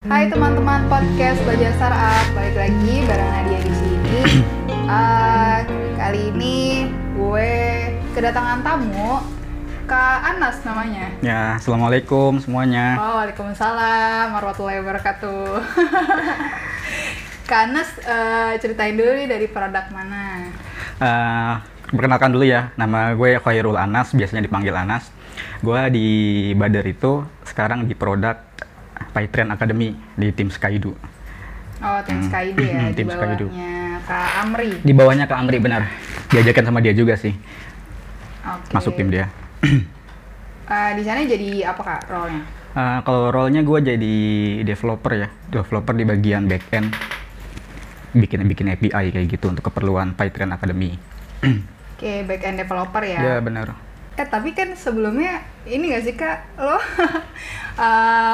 Hai teman-teman podcast Belajar Startup, balik lagi bareng Nadia di sini. Uh, kali ini gue kedatangan tamu, Kak Anas namanya. Ya, assalamualaikum semuanya. Oh, waalaikumsalam warahmatullahi wabarakatuh. Kak Anas, uh, ceritain dulu nih dari produk mana? Uh, perkenalkan dulu ya, nama gue Khairul Anas, biasanya dipanggil Anas. Gue di Badar itu sekarang di produk Pytrain Academy di tim Skydu. Oh, tim hmm. Skydu ya, tim di bawahnya Skydu. Kak Amri. Di bawahnya Kak Amri, benar. Diajarkan sama dia juga sih. Okay. Masuk tim dia. uh, di sana jadi apa Kak role-nya? Uh, kalau role-nya gue jadi developer ya, developer di bagian back end. Bikin bikin API kayak gitu untuk keperluan Pytrain Academy. Oke, okay, back end developer ya. Ya, benar Eh tapi kan sebelumnya ini gak sih kak lo uh,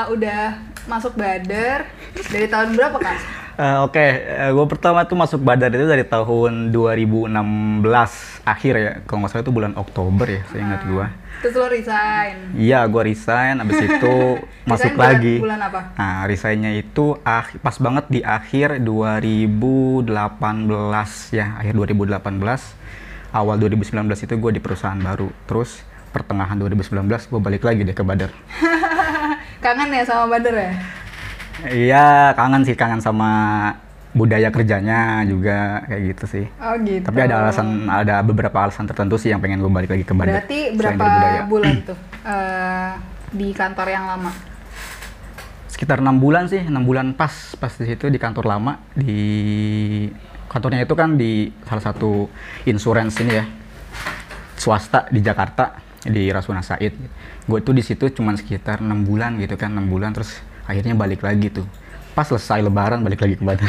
udah masuk Badar dari tahun berapa kak? Uh, Oke, okay. uh, gue pertama tuh masuk Badar itu dari tahun 2016 akhir ya. Kalau nggak salah itu bulan Oktober ya, saya ingat gue. Terus lo resign? Iya, gue resign. Abis itu masuk bulan, lagi. Bulan apa? Nah, resignnya itu ah, pas banget di akhir 2018 ya, akhir 2018 awal 2019 itu gue di perusahaan baru terus pertengahan 2019 gue balik lagi deh ke Badar kangen ya sama Badar ya iya kangen sih kangen sama budaya kerjanya juga kayak gitu sih. Oh gitu. Tapi ada alasan, ada beberapa alasan tertentu sih yang pengen gue balik lagi ke Badar. Berarti berapa bulan tuh uh, di kantor yang lama? Sekitar enam bulan sih, enam bulan pas pas di situ di kantor lama di kantornya itu kan di salah satu insurance ini ya. Swasta di Jakarta di Rasuna Said. Gue tuh di situ cuma sekitar enam bulan gitu kan enam bulan terus akhirnya balik lagi tuh. Pas selesai lebaran balik lagi ke Badar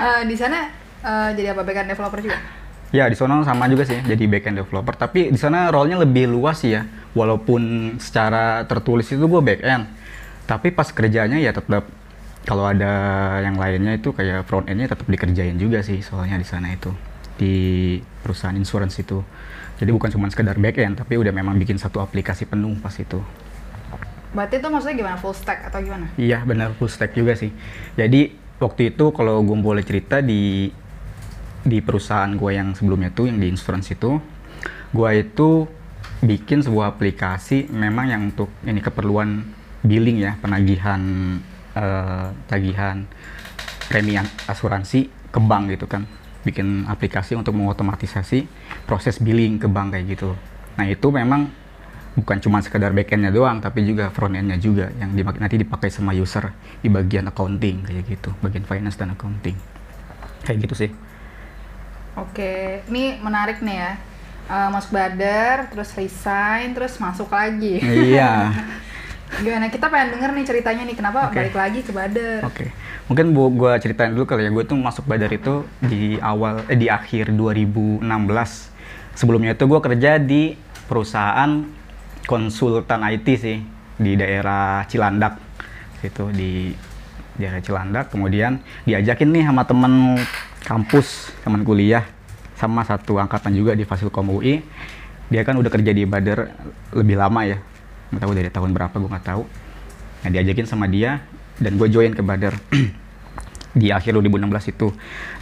uh, di sana uh, jadi apa backend developer juga? Ya di sana sama juga sih jadi backend developer. Tapi di sana role-nya lebih luas sih ya. Walaupun secara tertulis itu gue backend tapi pas kerjanya ya tetap kalau ada yang lainnya itu kayak front endnya tetap dikerjain juga sih soalnya di sana itu di perusahaan insurance itu. Jadi bukan cuma sekedar back end tapi udah memang bikin satu aplikasi penuh pas itu. Berarti itu maksudnya gimana? Full stack atau gimana? Iya benar full stack juga sih. Jadi waktu itu kalau gue boleh cerita di di perusahaan gue yang sebelumnya tuh yang di insurance itu gue itu bikin sebuah aplikasi memang yang untuk ini keperluan billing ya penagihan uh, tagihan premi asuransi ke bank gitu kan. Bikin aplikasi untuk mengotomatisasi proses billing ke bank kayak gitu. Nah itu memang bukan cuma sekedar backendnya doang tapi juga frontendnya juga yang dipakai, nanti dipakai sama user di bagian accounting kayak gitu bagian finance dan accounting. Kayak gitu sih. Oke ini menarik nih ya. Uh, masuk badar terus resign terus masuk lagi. Iya Gimana kita pengen denger nih ceritanya nih kenapa okay. balik lagi ke Badar? Oke, okay. mungkin bu gue ceritain dulu kali ya gue tuh masuk Badar itu di awal eh di akhir 2016. Sebelumnya itu gue kerja di perusahaan konsultan IT sih di daerah Cilandak itu di daerah Cilandak. Kemudian diajakin nih sama temen kampus, teman kuliah sama satu angkatan juga di Fasilkom UI. Dia kan udah kerja di Badar lebih lama ya, nggak tahu dari tahun berapa gue nggak tahu. Nah diajakin sama dia dan gue join ke Badar. Di akhir 2016 itu.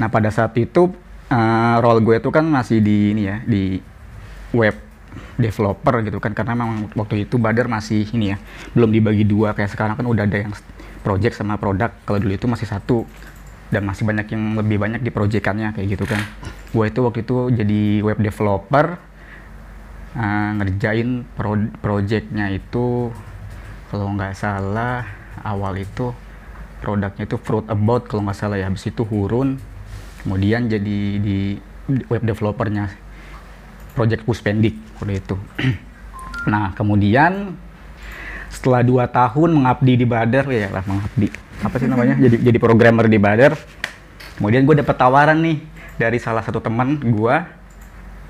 Nah pada saat itu uh, role gue itu kan masih di ini ya di web developer gitu kan. Karena memang waktu itu Badar masih ini ya belum dibagi dua. Kayak sekarang kan udah ada yang project sama produk. Kalau dulu itu masih satu. Dan masih banyak yang lebih banyak di proyekannya kayak gitu kan. Gue itu waktu itu jadi web developer uh, ngerjain pro projectnya itu kalau nggak salah awal itu produknya itu fruit about kalau nggak salah ya. Habis itu hurun kemudian jadi di web developernya project puspendik udah itu. Nah kemudian setelah dua tahun mengabdi di Badar ya lah mengabdi. Apa sih namanya? Jadi jadi programmer di Badar kemudian gue dapat tawaran nih dari salah satu teman gue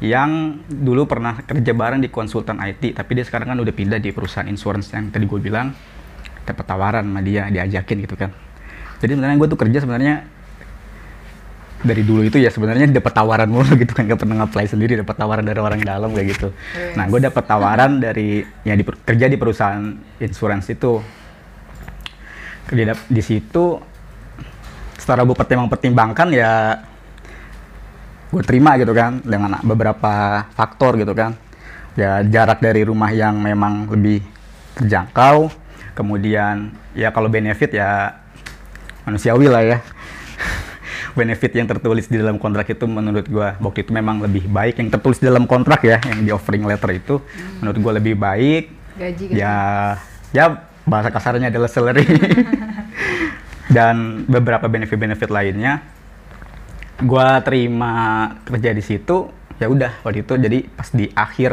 yang dulu pernah kerja bareng di konsultan IT, tapi dia sekarang kan udah pindah di perusahaan insurance yang tadi gue bilang dapat tawaran sama dia, diajakin gitu kan. Jadi sebenarnya gue tuh kerja sebenarnya dari dulu itu ya sebenarnya dapat tawaran mulu gitu kan gak pernah ngapply sendiri dapat tawaran dari orang dalam kayak gitu. Yes. Nah gue dapat tawaran dari ya di, kerja di perusahaan insurance itu. di, di situ setelah gue pertimbang pertimbangkan ya gue terima gitu kan dengan beberapa faktor gitu kan. Ya jarak dari rumah yang memang lebih terjangkau kemudian ya kalau benefit ya manusiawi lah ya. Benefit yang tertulis di dalam kontrak itu menurut gue waktu itu memang lebih baik. Yang tertulis di dalam kontrak ya yang di offering letter itu hmm. menurut gue lebih baik. Gaji, gaji. ya ya bahasa kasarnya adalah salary. Dan beberapa benefit-benefit lainnya gue terima kerja di situ ya udah waktu itu. Jadi pas di akhir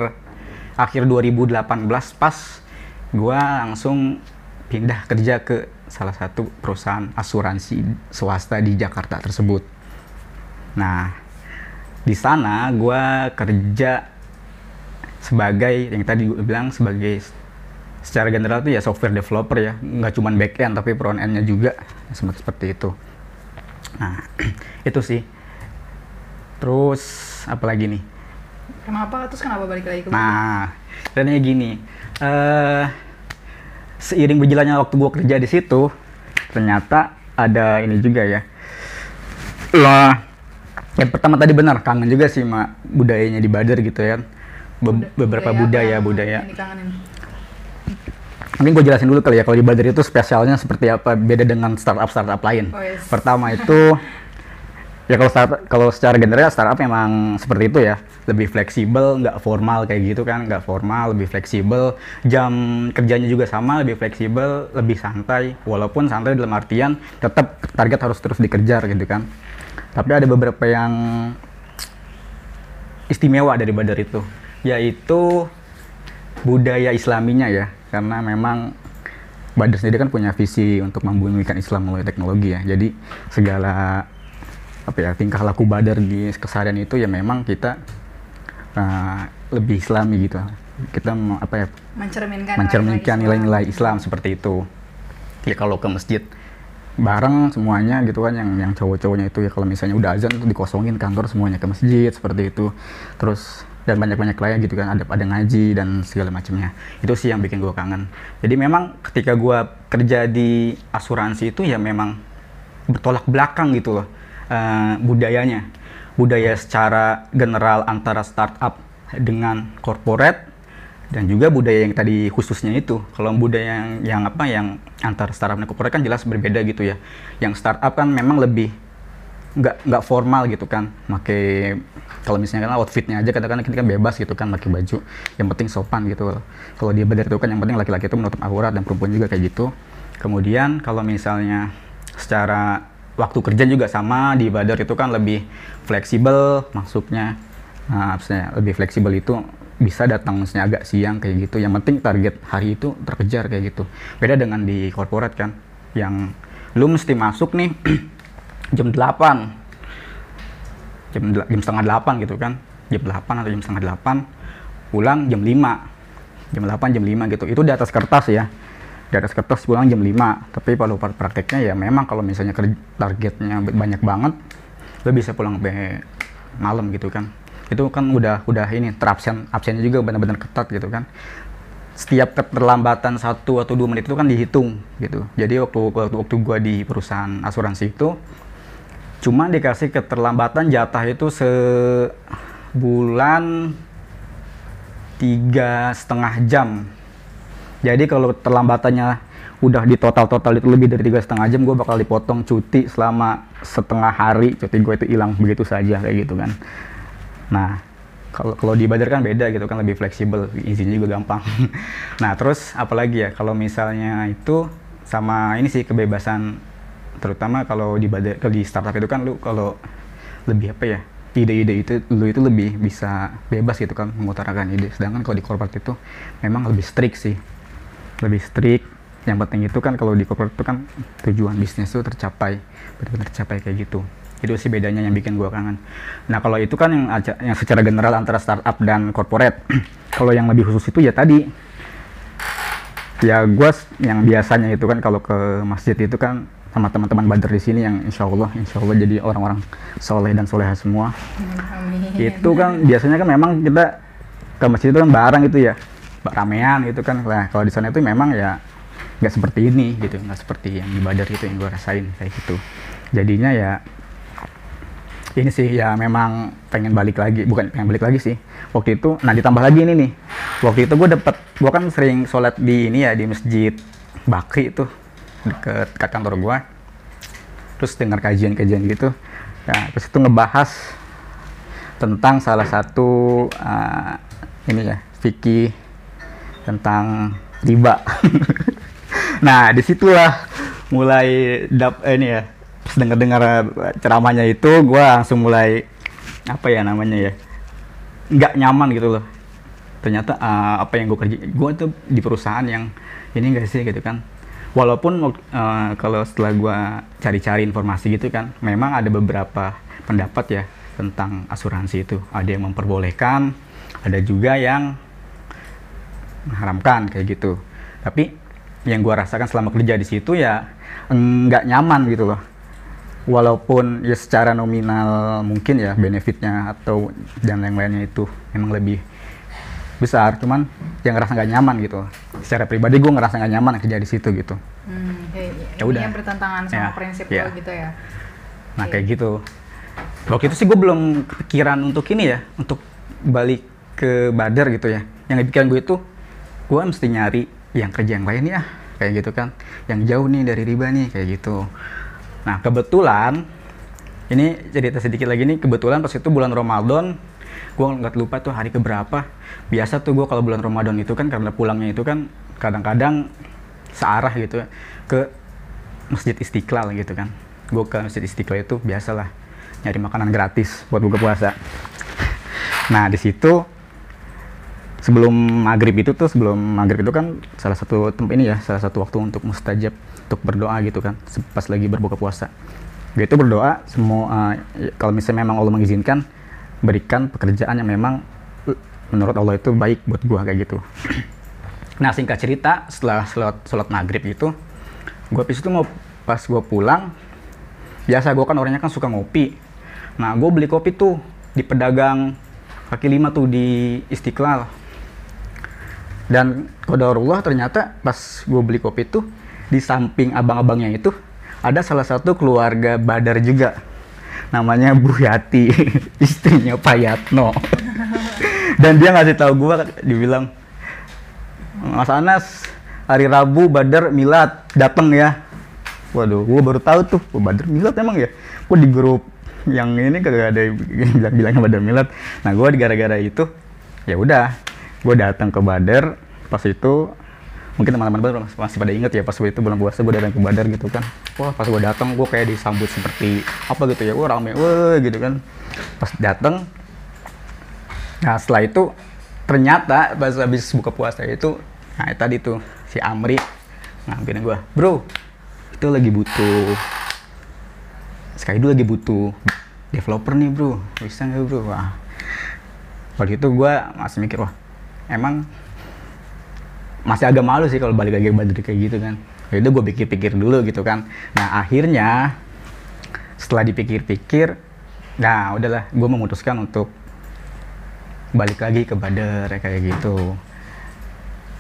akhir 2018 pas gue langsung pindah kerja ke salah satu perusahaan asuransi swasta di Jakarta tersebut. Nah, di sana gue kerja sebagai yang tadi gue bilang sebagai secara general tuh ya software developer ya. Nggak cuma back end tapi front endnya juga. Seperti itu nah itu sih. Terus apa lagi nih? Kenapa? Terus kenapa balik lagi ke nah dan gini. Uh, seiring berjalannya waktu gua kerja di situ ternyata ada ini juga ya. Lah yang pertama tadi benar kangen juga sih mak budayanya di Badar gitu ya. Be beberapa budaya budaya, budaya mungkin gue jelasin dulu kali ya kalau di Badar itu spesialnya seperti apa beda dengan startup startup lain. Oh, yes. Pertama itu ya kalau start kalau secara general startup memang seperti itu ya. Lebih fleksibel nggak formal kayak gitu kan nggak formal lebih fleksibel. Jam kerjanya juga sama lebih fleksibel lebih santai. Walaupun santai dalam artian tetap target harus terus dikejar gitu kan. Tapi ada beberapa yang istimewa dari Badar itu yaitu budaya islaminya ya karena memang Badar sendiri kan punya visi untuk membumikan Islam melalui teknologi ya. Jadi segala apa ya tingkah laku Badar di keseharian itu ya memang kita uh, lebih Islami gitu. Kita apa ya mencerminkan mencerminkan nilai-nilai Islam. Islam seperti itu. Ya kalau ke masjid bareng semuanya gitu kan yang yang cowok-cowoknya itu ya kalau misalnya udah azan itu dikosongin kantor semuanya ke masjid seperti itu. Terus dan banyak-banyak lain gitu kan ada ada ngaji dan segala macamnya. Itu sih yang bikin gue kangen. Jadi memang ketika gue kerja di asuransi itu ya memang bertolak belakang gitu loh uh, budayanya. Budaya secara general antara startup dengan corporate dan juga budaya yang tadi khususnya itu. Kalau budaya yang, yang apa yang antara startup dan corporate kan jelas berbeda gitu ya. Yang startup kan memang lebih nggak nggak formal gitu kan. Pakai kalau misalnya kan outfitnya aja kadang-kadang kita kan bebas gitu kan pakai baju. Yang penting sopan gitu. Kalau dia badar itu kan yang penting laki-laki itu menutup aurat dan perempuan juga kayak gitu. Kemudian kalau misalnya secara waktu kerja juga sama di badar itu kan lebih fleksibel masuknya nah, lebih fleksibel itu bisa datang misalnya agak siang kayak gitu. Yang penting target hari itu terkejar kayak gitu. Beda dengan di korporat kan yang lu mesti masuk nih jam 8 jam, jam setengah 8 gitu kan. Jam 8 atau jam setengah 8 pulang jam 5 jam 8 jam 5 gitu. Itu di atas kertas ya. Di atas kertas pulang jam 5 tapi kalau prakteknya ya memang kalau misalnya targetnya banyak banget lo bisa pulang sampai malam gitu kan. Itu kan udah udah ini terabsen absennya juga benar-benar ketat gitu kan. Setiap keterlambatan satu atau dua menit itu kan dihitung gitu. Jadi waktu waktu, waktu gua di perusahaan asuransi itu cuma dikasih keterlambatan jatah itu sebulan tiga setengah jam. Jadi kalau terlambatannya udah di total total itu lebih dari tiga setengah jam gue bakal dipotong cuti selama setengah hari. Cuti gue itu hilang begitu saja kayak gitu kan. Nah kalau kalau di kan beda gitu kan lebih fleksibel izinnya juga gampang. Nah terus apalagi ya kalau misalnya itu sama ini sih kebebasan terutama kalau di badai, kalau di startup itu kan lu kalau lebih apa ya ide-ide itu lu itu lebih bisa bebas gitu kan mengutarakan ide. Sedangkan kalau di corporate itu memang lebih strict sih. Lebih strict. Yang penting itu kan kalau di corporate itu kan tujuan bisnis itu tercapai benar-benar tercapai kayak gitu. Itu sih bedanya yang bikin gua kangen. Nah kalau itu kan yang yang secara general antara startup dan corporate kalau yang lebih khusus itu ya tadi. Ya gua yang biasanya itu kan kalau ke masjid itu kan sama teman-teman Badar di sini yang insya Allah insya Allah jadi orang-orang soleh dan soleha semua. Amin. itu kan biasanya kan memang kita ke masjid itu kan bareng itu ya ramean gitu kan. Nah kalau di sana itu memang ya nggak seperti ini gitu nggak seperti yang di Badar itu yang gue rasain kayak gitu. Jadinya ya ini sih ya memang pengen balik lagi bukan pengen balik lagi sih. Waktu itu nah ditambah lagi ini nih. Waktu itu gue dapet gue kan sering sholat di ini ya di masjid Bakri itu deket, dekat kantor gue terus dengar kajian-kajian gitu. Nah terus itu ngebahas tentang salah satu uh, ini ya fikih tentang riba nah di situlah mulai dap eh, ini ya dengar dengar ceramahnya itu gue langsung mulai apa ya namanya ya nggak nyaman gitu loh. Ternyata uh, apa yang gue kerja gue tuh di perusahaan yang ini enggak sih gitu kan walaupun uh, kalau setelah gue cari-cari informasi gitu kan memang ada beberapa pendapat ya tentang asuransi itu. Ada yang memperbolehkan ada juga yang mengharamkan kayak gitu. Tapi yang gue rasakan selama kerja di situ ya nggak nyaman gitu loh. Walaupun ya secara nominal mungkin ya benefitnya atau dan yang lainnya itu memang lebih besar cuman yang ngerasa nggak nyaman gitu. Secara pribadi gue ngerasa nggak nyaman kerja di situ gitu. Hmm, ya udah. Yang bertentangan sama ya, prinsip ya. lo gitu ya? Nah kayak gitu. Waktu itu sih gue belum kepikiran untuk ini ya untuk balik ke Badar gitu ya. Yang pikiran gue itu gue mesti nyari yang kerja yang lain ya kayak gitu kan. Yang jauh nih dari riba nih kayak gitu. Nah kebetulan ini cerita sedikit lagi nih. Kebetulan pas itu bulan Ramadan gue nggak lupa tuh hari keberapa. Biasa tuh gue kalau bulan Ramadan itu kan karena pulangnya itu kan kadang-kadang searah gitu ke masjid Istiqlal gitu kan. Gue ke masjid Istiqlal itu biasalah nyari makanan gratis buat buka puasa. Nah di situ sebelum maghrib itu tuh sebelum maghrib itu kan salah satu tempat ini ya salah satu waktu untuk mustajab untuk berdoa gitu kan pas lagi berbuka puasa. Gue itu berdoa semua uh, kalau misalnya memang Allah mengizinkan berikan pekerjaan yang memang menurut Allah itu baik buat gua kayak gitu. Nah singkat cerita setelah sholat, sholat maghrib itu, gua habis itu mau pas gua pulang, biasa gua kan orangnya kan suka ngopi. Nah gua beli kopi tuh di pedagang kaki lima tuh di Istiqlal. Dan kodarullah ternyata pas gue beli kopi tuh di samping abang-abangnya itu ada salah satu keluarga Badar juga namanya Bu Yati istrinya Pak Yatno. Dan dia ngasih tahu gue dibilang Mas Anas hari Rabu Badar Milad datang ya. Waduh gue baru tahu tuh oh, Badar Milad emang ya? Gue di grup yang ini kagak ada yang bilang bilangnya Badar Milad. Nah gue gara-gara itu ya udah gue datang ke Badar. Pas itu mungkin teman-teman masih pada inget ya pas itu bulan puasa gue datang ke Badar gitu kan. Wah pas gue datang gue kayak disambut seperti apa gitu ya. Wah rame wah gitu kan. Pas datang nah setelah itu ternyata pas habis buka puasa itu nah tadi tuh si Amri ngambilin gue bro itu lagi butuh sekali dulu lagi butuh developer nih bro. Bisa nggak bro? Wah. Waktu itu gue masih mikir wah emang masih agak malu sih kalau balik lagi ke Badri kayak gitu kan. Ya itu gue pikir-pikir dulu gitu kan. Nah akhirnya setelah dipikir-pikir nah udahlah gue memutuskan untuk balik lagi ke Badar kayak gitu.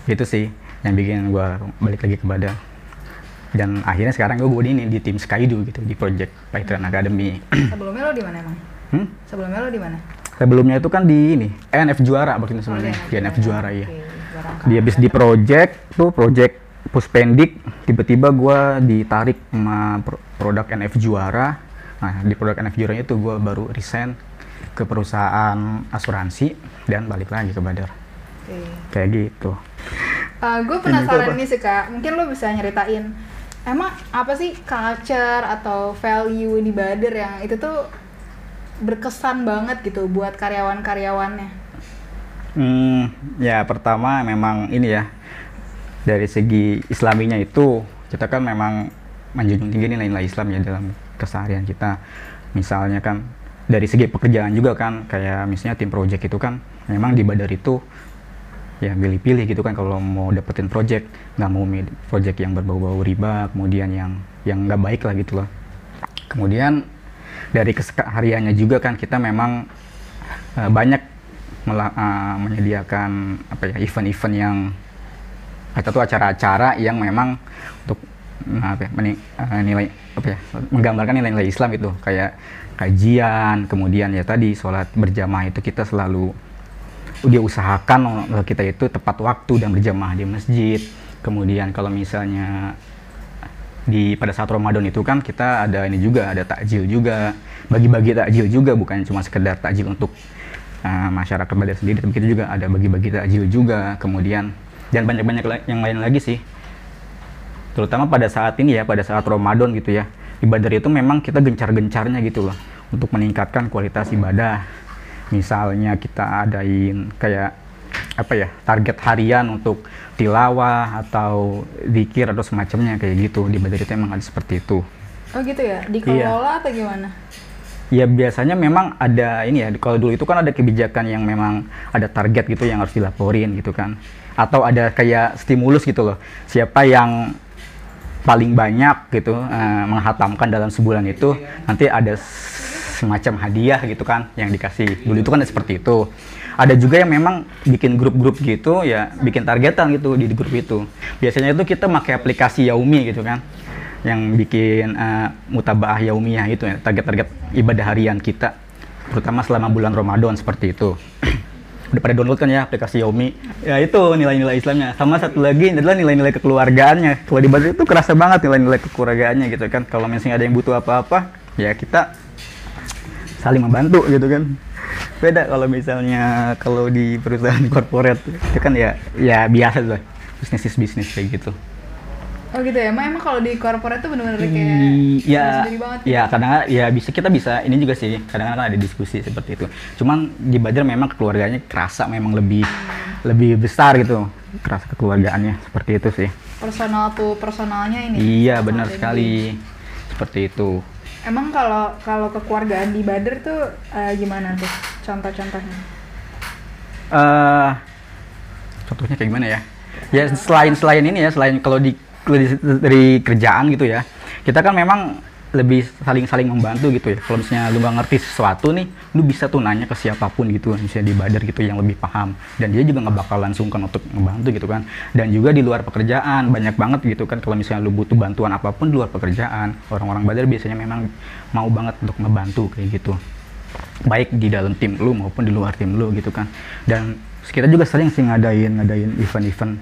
Itu sih yang bikin gue balik lagi ke Badar dan akhirnya sekarang gue gue ini di tim Skydo gitu di project Python Academy. Sebelumnya lo di mana emang? Hmm? sebelumnya lo di mana? Sebelumnya itu kan di ini NF juara waktu itu sebenarnya. Oh, di NF juara ya dia habis di project tuh project puspendik tiba-tiba gue ditarik sama produk NF juara. Nah di produk NF juara itu gue baru resign ke perusahaan asuransi dan balik lagi ke Badar. Okay. kayak gitu. Uh, gue penasaran nih sih kak. Mungkin lo bisa nyeritain emang apa sih culture atau value di Badar yang itu tuh berkesan banget gitu buat karyawan-karyawannya Hmm, ya pertama memang ini ya dari segi Islaminya itu kita kan memang menjunjung tinggi nilai-nilai Islam ya dalam keseharian kita. Misalnya kan dari segi pekerjaan juga kan kayak misalnya tim project itu kan memang di Badar itu ya pilih-pilih gitu kan kalau mau dapetin project nggak mau project yang berbau-bau riba kemudian yang yang nggak baik lah gitu loh kemudian dari kesehariannya juga kan kita memang uh, banyak uh, menyediakan apa ya event-event yang Kita tuh acara-acara yang memang untuk nah, apa ya, meni- eh, nilai apa ya, menggambarkan nilai-nilai Islam itu kayak kajian, kemudian ya tadi sholat berjamaah itu kita selalu dia usahakan kita itu tepat waktu dan berjamaah di masjid. Kemudian kalau misalnya di pada saat Ramadan itu kan kita ada ini juga ada takjil juga bagi-bagi takjil juga bukan cuma sekedar takjil untuk uh, masyarakat Badar sendiri tapi kita juga ada bagi-bagi takjil juga kemudian dan banyak-banyak yang lain lagi sih terutama pada saat ini ya pada saat Ramadan gitu ya di Badar itu memang kita gencar-gencarnya gitu loh untuk meningkatkan kualitas ibadah misalnya kita adain kayak apa ya target harian untuk tilawah atau zikir atau semacamnya kayak gitu di Badar itu emang ada seperti itu Oh gitu ya? Iya. Dikelola atau gimana? Ya biasanya memang ada ini ya kalau dulu itu kan ada kebijakan yang memang ada target gitu yang harus dilaporin gitu kan. Atau ada kayak stimulus gitu loh. Siapa yang paling banyak gitu eh, menghatamkan dalam sebulan itu nanti ada semacam hadiah gitu kan yang dikasih. Dulu itu kan seperti itu. Ada juga yang memang bikin grup-grup gitu ya bikin targetan gitu di grup itu. Biasanya itu kita pakai aplikasi Yaumi gitu kan yang bikin eh, mutabaah yaumiyah itu ya target-target ibadah harian kita terutama selama bulan Ramadan seperti itu. Udah pada download kan ya aplikasi Yaumi? Ya itu nilai-nilai Islamnya. Sama satu lagi adalah nilai-nilai kekeluargaannya. Kalau di Badar itu kerasa banget nilai-nilai kekeluargaannya gitu kan. Kalau misalnya ada yang butuh apa-apa ya kita saling membantu gitu kan. Beda kalau misalnya kalau di perusahaan korporat itu kan ya ya biasa tuh bisnis is bisnis kayak gitu Oh gitu ya? Emang, emang kalau di korporat tuh bener-bener kayak I- ya sendiri banget gitu? ya kadang ya bisa kita bisa ini juga sih kadang-kadang ada diskusi seperti itu cuman di Badar memang keluarganya kerasa memang lebih lebih besar gitu kerasa kekeluargaannya seperti itu sih Personal tuh personalnya ini. iya sama benar sekali seperti itu Emang kalau kalau kekeluargaan di Badar tuh eh, gimana tuh contoh-contohnya? eh contohnya kayak gimana ya ya selain selain ini ya selain kalau di di- dari kerjaan gitu ya. Kita kan memang lebih saling saling membantu gitu ya. Kalau misalnya lu nggak ngerti sesuatu nih lu bisa tuh nanya ke siapa pun gitu misalnya di badar gitu yang lebih paham. Dan dia juga nggak bakal langsung kan untuk membantu gitu kan. Dan juga di luar pekerjaan banyak banget gitu kan. Kalau misalnya lu butuh bantuan apa pun di luar pekerjaan orang-orang badar biasanya memang mau banget untuk membantu kayak gitu. Baik di dalam tim lu maupun di luar tim lu gitu kan. Dan kita juga sering sih ngadain ngadain event-event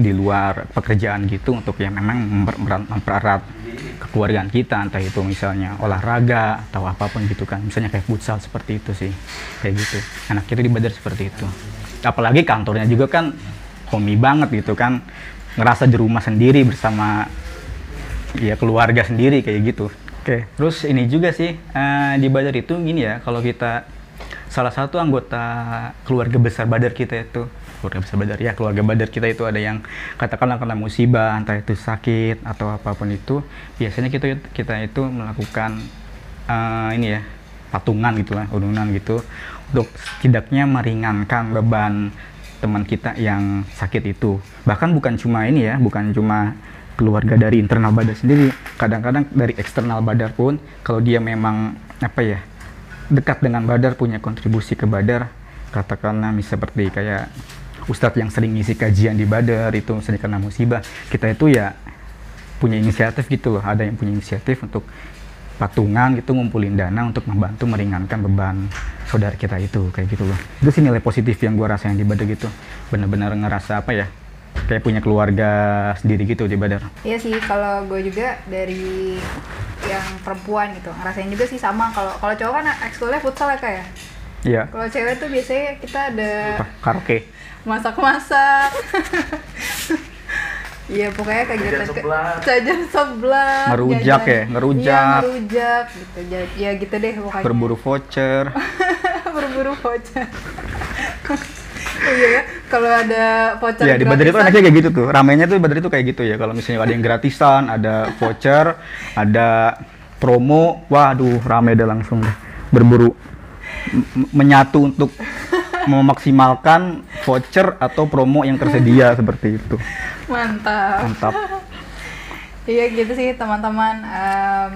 di luar pekerjaan gitu untuk yang memang memper- mempererat kekeluargaan kita entah itu misalnya olahraga atau apa pun gitu kan. Misalnya kayak futsal seperti itu sih kayak gitu. Anak kita di Badar seperti itu. Apalagi kantornya juga kan homey banget gitu kan. Ngerasa di rumah sendiri bersama ya keluarga sendiri kayak gitu. Oke, terus ini juga sih eh, di Badar itu gini ya, kalau kita salah satu anggota keluarga besar Badar kita itu keluarga besar Badar ya keluarga Badar kita itu ada yang katakanlah kena musibah entah itu sakit atau apa pun itu biasanya kita kita itu melakukan eh, ini ya patungan gitu lah urunan gitu untuk setidaknya meringankan beban teman kita yang sakit itu. Bahkan bukan cuma ini ya bukan cuma keluarga dari internal badar sendiri kadang-kadang dari eksternal badar pun kalau dia memang apa ya dekat dengan badar punya kontribusi ke badar katakanlah misalnya seperti kayak ustadz yang sering ngisi kajian di badar itu misalnya karena musibah kita itu ya punya inisiatif gitu loh ada yang punya inisiatif untuk patungan gitu ngumpulin dana untuk membantu meringankan beban saudara kita itu kayak gitu loh itu sih nilai positif yang gua rasain di badar gitu benar-benar ngerasa apa ya kayak punya keluarga sendiri gitu di badar Iya sih, kalau gue juga dari yang perempuan gitu ngerasain juga sih sama. Kalau kalau cowok kan ekskulnya futsal ya kak ya. Iya Kalau cewek tuh biasanya kita ada apa karaoke masak-masak. Iya pokoknya kegiatan ke jajan sebelah, Ngerujak ya, ngerujak. Iya ngerujak gitu. Ya gitu deh pokoknya. berburu voucher berburu voucher. Oh iya ya, kalau ada voucher ya di badar itu anaknya kayak gitu tuh ramenya tuh badar itu kayak gitu ya kalau misalnya ada yang gratisan ada voucher ada promo waduh rame dah langsung deh. berburu menyatu untuk memaksimalkan voucher atau promo yang tersedia seperti itu. Mantap. mantap. Iya gitu sih teman-teman. Em,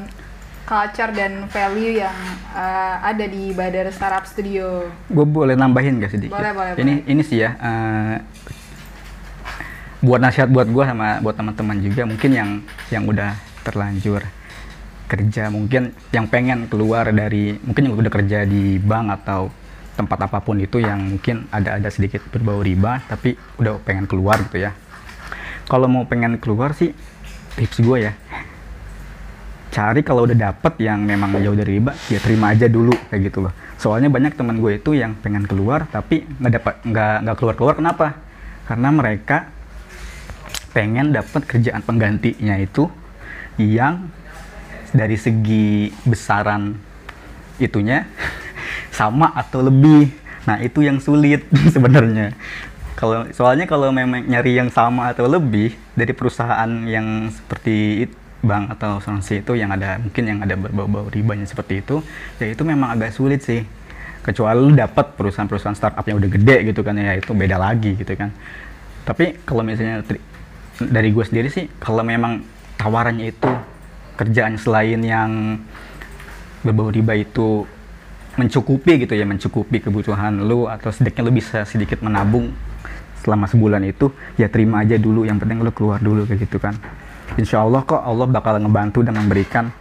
culture dan value yang eh, ada di Badar Startup Studio. gue boleh nambahin gak sedikit? Boleh, boleh, ini ini sih ya eh, buat nasihat buat gua sama buat teman-teman juga mungkin yang yang udah terlanjur kerja mungkin yang pengen keluar dari mungkin yang udah kerja di bank atau tempat apa pun itu yang mungkin ada ada sedikit berbau riba tapi udah pengen keluar gitu ya. Kalau mau pengen keluar sih tips gue ya. Cari kalau udah dapet yang memang jauh dari riba ya terima aja dulu kayak gitu loh. Soalnya banyak teman gue itu yang pengen keluar tapi nggak dapat nggak nggak keluar keluar kenapa? Karena mereka pengen dapat kerjaan penggantinya itu yang dari segi besaran itunya sama atau lebih. Nah, itu yang sulit sebenarnya. Kalau soalnya kalau memang nyari yang sama atau lebih dari perusahaan yang seperti it- bank atau asuransi itu yang ada mungkin yang ada berbau-bau ribanya seperti itu, ya itu memang agak sulit sih. Kecuali dapat perusahaan-perusahaan startup yang udah gede gitu kan ya itu beda lagi gitu kan. Tapi kalau misalnya dari gue sendiri sih kalau memang tawarannya itu kerjaan selain yang berbau riba itu mencukupi gitu ya mencukupi kebutuhan lu atau sedikitnya lu bisa sedikit menabung selama sebulan itu ya terima aja dulu. Yang penting lu keluar dulu kayak gitu kan. Insya Allah kok Allah bakal ngebantu dan memberikan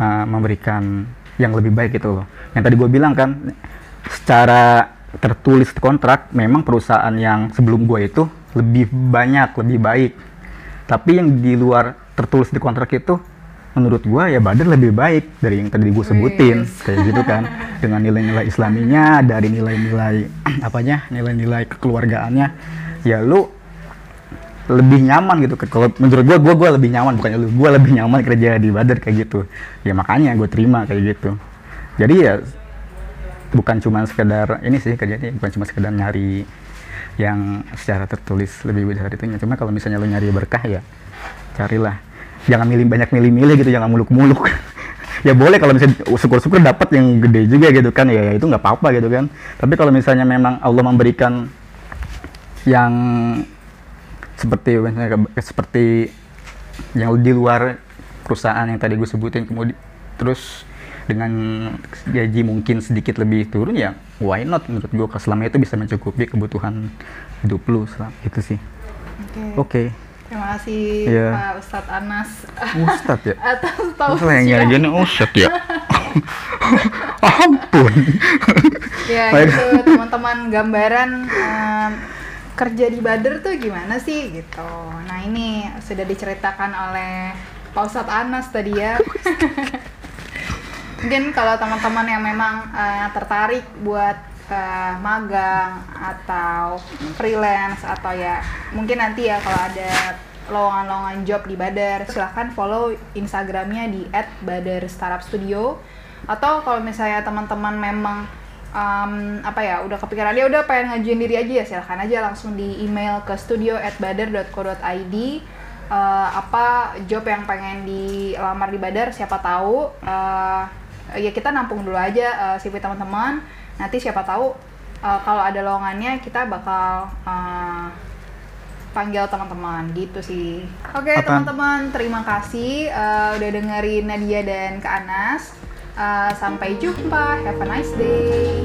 uh, memberikan yang lebih baik gitu loh. Yang tadi gue bilang kan secara tertulis kontrak memang perusahaan yang sebelum gue itu lebih banyak lebih baik. Tapi yang di luar tertulis di kontrak itu menurut gua ya Badar lebih baik dari yang tadi gue sebutin. Wis. kayak gitu kan. Dengan nilai-nilai islaminya dari nilai-nilai apanya nilai-nilai kekeluargaannya ya lu lebih nyaman gitu. Kalau menurut gua gua gua lebih nyaman. Bukannya lu gua lebih nyaman kerja di Badar kayak gitu. Ya makanya gue terima kayak gitu. Jadi ya bukan cuma sekedar ini sih kerjanya bukan cuma sekedar nyari yang secara tertulis lebih besar itunya. Cuma kalau misalnya lu nyari berkah ya carilah jangan milih banyak milih-milih gitu jangan muluk-muluk. Ya boleh kalau misalnya syukur-syukur dapat yang gede juga gitu kan ya, ya itu nggak apa-apa gitu kan. Tapi kalau misalnya memang Allah memberikan yang seperti misalnya seperti yang di luar perusahaan yang tadi gue sebutin kemudian terus dengan gaji mungkin sedikit lebih turun ya why not? Menurut gue selama itu bisa mencukupi kebutuhan hidup lu selama itu sih. Oke. oke Terima kasih Iya. Pak Ustadz Anas Ustad ya atas Masalah yang tausiah. gini Ustad ya ampun Ya gitu teman-teman gambaran em, kerja di Bader tuh gimana sih gitu. Nah ini sudah diceritakan oleh Pak Ustadz Anas tadi ya. Mungkin kalau teman-teman yang memang eh, tertarik buat eh, magang atau freelance atau ya mungkin nanti ya kalau ada lowongan-lowongan job di Badar silahkan follow Instagramnya di @badar_startup_studio atau kalau misalnya teman-teman memang em, apa ya udah kepikiran dia udah pengen ngajuin diri aja ya silahkan aja langsung di email ke studio@badar.co.id Eh, apa job yang pengen dilamar di Badar siapa tahu eh, ya kita nampung dulu aja eh, CV teman-teman nanti siapa tahu eh, kalau ada lowongannya kita bakal eh, panggil teman-teman. Gitu sih. Oke Apa? teman-teman terima kasih eh, udah dengerin Nadia dan Kak Anas. Eh, sampai jumpa. Have a nice day